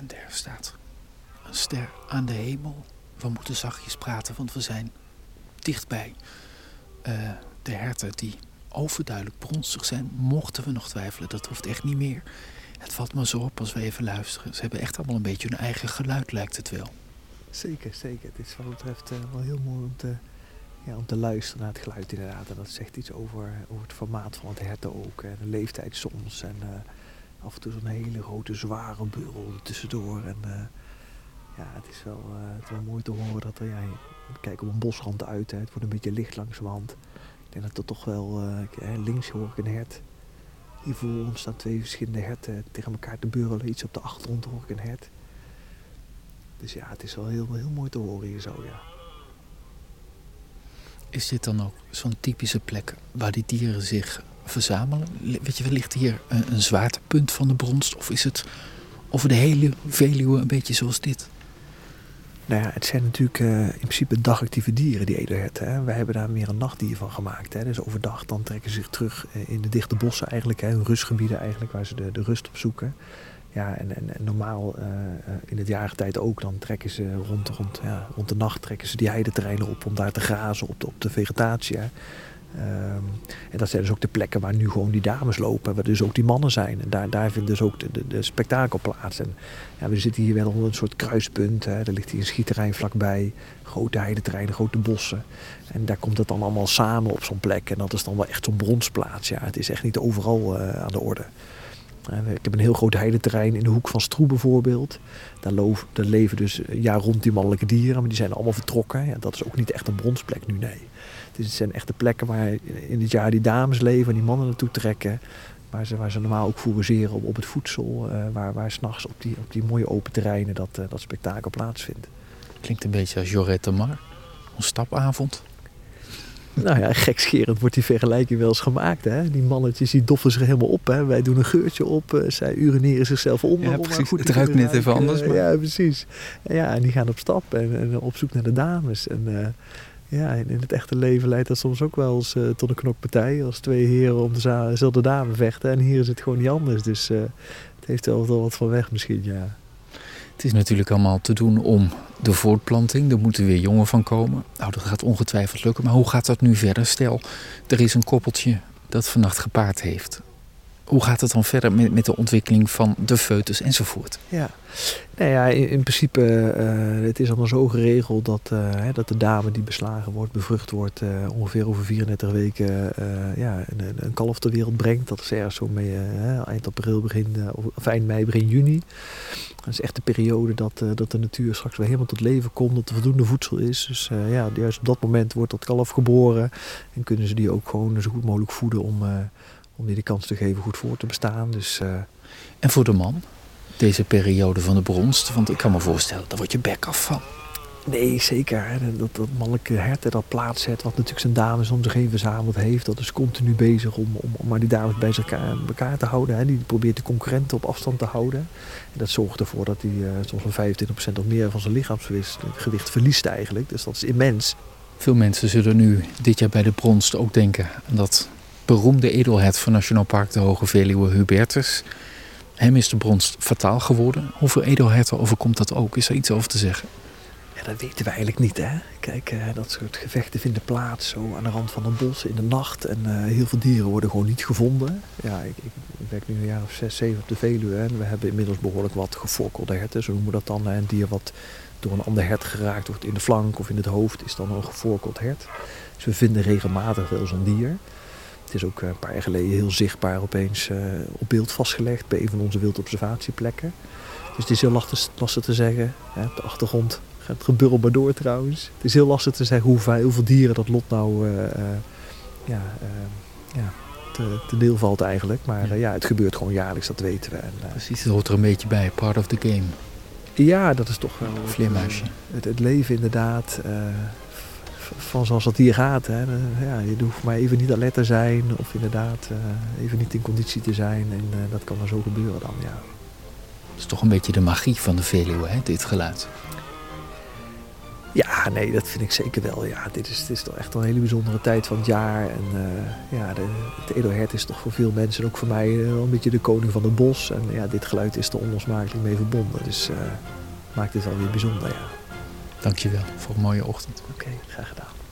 en der staat een ster aan de hemel. We moeten zachtjes praten, want we zijn dichtbij uh, de herten die overduidelijk bronstig zijn. Mochten we nog twijfelen, dat hoeft echt niet meer. Het valt me zo op als we even luisteren. Ze hebben echt allemaal een beetje hun eigen geluid, lijkt het wel. Zeker, zeker. Het is wat betreft uh, wel heel mooi om te, ja, om te luisteren naar het geluid inderdaad. En dat zegt iets over, over het formaat van het herten ook. En de leeftijd soms. En af en toe zo'n hele grote zware burrel tussendoor. En uh, ja, het is, wel, het is wel mooi te horen dat er... Ja, kijk op een bosrand uit. Hè. Het wordt een beetje licht langs de wand. Ik denk dat er toch wel... links hoor ik een hert. Hiervoor staan twee verschillende herten tegen elkaar te burrelen. Iets op de achtergrond hoor ik een hert. Dus ja, het is wel heel, heel mooi te horen hier zo, ja. Is dit dan ook zo'n typische plek waar die dieren zich verzamelen? Weet je, ligt hier een, een zwaartepunt van de bronst? Of is het over de hele Veluwe een beetje zoals dit? Nou ja, het zijn natuurlijk uh, in principe dagactieve dieren, die edelherten. Wij hebben daar meer een nachtdier van gemaakt. Hè. Dus overdag dan trekken ze zich terug eh, in de dichte bossen eigenlijk. Hè, hun rustgebieden eigenlijk, waar ze de, de rust op zoeken. Ja, en, en, normaal in het jaargetijd ook, dan trekken ze rond, rond, ja, rond de nacht trekken ze die heideterreinen op om daar te grazen op de, op de vegetatie. Hè. Um, en dat zijn dus ook de plekken waar nu gewoon die dames lopen, waar dus ook die mannen zijn. En daar, daar vindt dus ook de, de, spektakel plaats. En ja, we zitten hier wel op een soort kruispunt. Hè. Er ligt hier een schietterrein vlakbij, grote heideterreinen, grote bossen. En daar komt het dan allemaal samen op zo'n plek. En dat is dan wel echt zo'n bronsplaats. Ja, het is echt niet overal uh, aan de orde. Ik heb een heel groot heideterrein in de hoek van Stroe bijvoorbeeld. Daar, daar leven dus jaar rond die mannelijke dieren, maar die zijn allemaal vertrokken. Ja, dat is ook niet echt een bronsplek nu, nee. Het zijn echte plekken waar in het jaar die dames leven en die mannen naartoe trekken. Waar ze, waar ze normaal ook fourageren op, op het voedsel. Uh, waar waar s'nachts op die, op die mooie open terreinen dat, dat spektakel plaatsvindt. Klinkt een beetje als Jorette Mar. Een stapavond. Nou ja, gekscherend wordt die vergelijking wel eens gemaakt. Hè? Die mannetjes die doffen zich helemaal op. Hè? Wij doen een geurtje op. Uh, zij urineren zichzelf onder. Ja, precies. Goed, het ruikt net even anders. Maar... Ja, precies. En ja, en die gaan op stap en, en op zoek naar de dames. En uh, ja, in het echte leven leidt dat soms ook wel eens uh, tot een knokpartij. Als twee heren om dezelfde dame vechten. En hier is het gewoon niet anders. Dus het heeft wel, wel wat van weg misschien, ja. Het is natuurlijk allemaal te doen om de voortplanting. Er moeten weer jongen van komen. Nou, dat gaat ongetwijfeld lukken. Maar hoe gaat dat nu verder? Stel, er is een koppeltje dat vannacht gepaard heeft. Hoe gaat het dan verder met, met de ontwikkeling van de foetus enzovoort? Ja, nou ja, in, in principe, uh, het is allemaal zo geregeld dat, uh, dat de dame die beslagen wordt, bevrucht wordt, uh, ongeveer over 34 weken ja, een, een, kalf ter wereld brengt. Dat is ergens zo mee, eind april, begin, of eind mei, begin juni. Dat is echt de periode dat, dat de natuur straks weer helemaal tot leven komt, dat er voldoende voedsel is. Dus ja, juist op dat moment wordt dat kalf geboren en kunnen ze die ook gewoon zo goed mogelijk voeden om, om die de kans te geven goed voor te bestaan. Dus, en voor de man? deze periode van de bronst? Want ik kan me voorstellen, daar word je bek af van. Nee, zeker. Dat, dat mannelijke hert dat plaats zet, wat natuurlijk zijn dames om zich heen verzameld heeft. Dat is continu bezig om, om, om maar die dames bij elkaar, elkaar te houden. Hè. Die probeert de concurrenten op afstand te houden. En dat zorgt ervoor dat hij uh, soms van 25% of meer van zijn lichaamsgewicht verliest eigenlijk. Dus dat is immens. Veel mensen zullen nu dit jaar bij de bronst ook denken aan dat beroemde edelhert van Nationaal Park de Hoge Veluwe, Hubertus. Hem is de bronst fataal geworden. Hoeveel edelherten overkomt dat ook? Is er iets over te zeggen? Ja, dat weten we eigenlijk niet. Hè? Kijk, uh, dat soort gevechten vinden plaats zo aan de rand van een bos in de nacht. En uh, heel veel dieren worden gewoon niet gevonden. Ja, ik, ik, werk nu een jaar of zes, zeven op de Veluwe. En we hebben inmiddels behoorlijk wat gefokkelde herten. Zo noemen we dat dan. Een dier wat door een ander hert geraakt wordt in de flank of in het hoofd is dan een geforkeld hert. Dus we vinden regelmatig wel zo'n dier. Het is ook een paar jaar geleden heel zichtbaar opeens uh, op beeld vastgelegd bij een van onze wildobservatieplekken. Dus het is heel lastig, lastig te zeggen. Op de achtergrond gaat het geburrel maar door trouwens. Het is heel lastig te zeggen hoeveel, hoeveel dieren dat lot nou uh, uh, ja, ja, te, te, deel valt eigenlijk. Maar ja. ja. het gebeurt gewoon jaarlijks, dat weten we. En, Precies, het hoort er een beetje bij, part of the game. Ja, dat is toch wel... Vleermuisje. Het, het, leven inderdaad van zoals het hier gaat. Hè. Ja, je hoeft maar even niet alert te zijn of inderdaad uh, even niet in conditie te zijn. En uh, dat kan er zo gebeuren dan, ja. Dat is toch een beetje de magie van de Veluwe, hè, dit geluid? Ja, nee, dat vind ik zeker wel. Ja, dit is, dit is toch echt een hele bijzondere tijd van het jaar. En uh, ja, de, het edelhert is toch voor veel mensen, ook voor mij, een beetje de koning van het bos. En ja, dit geluid is er onlosmakelijk mee verbonden. Dus maakt het wel weer bijzonder, ja. Dankjewel voor een mooie ochtend. Oké, graag gedaan.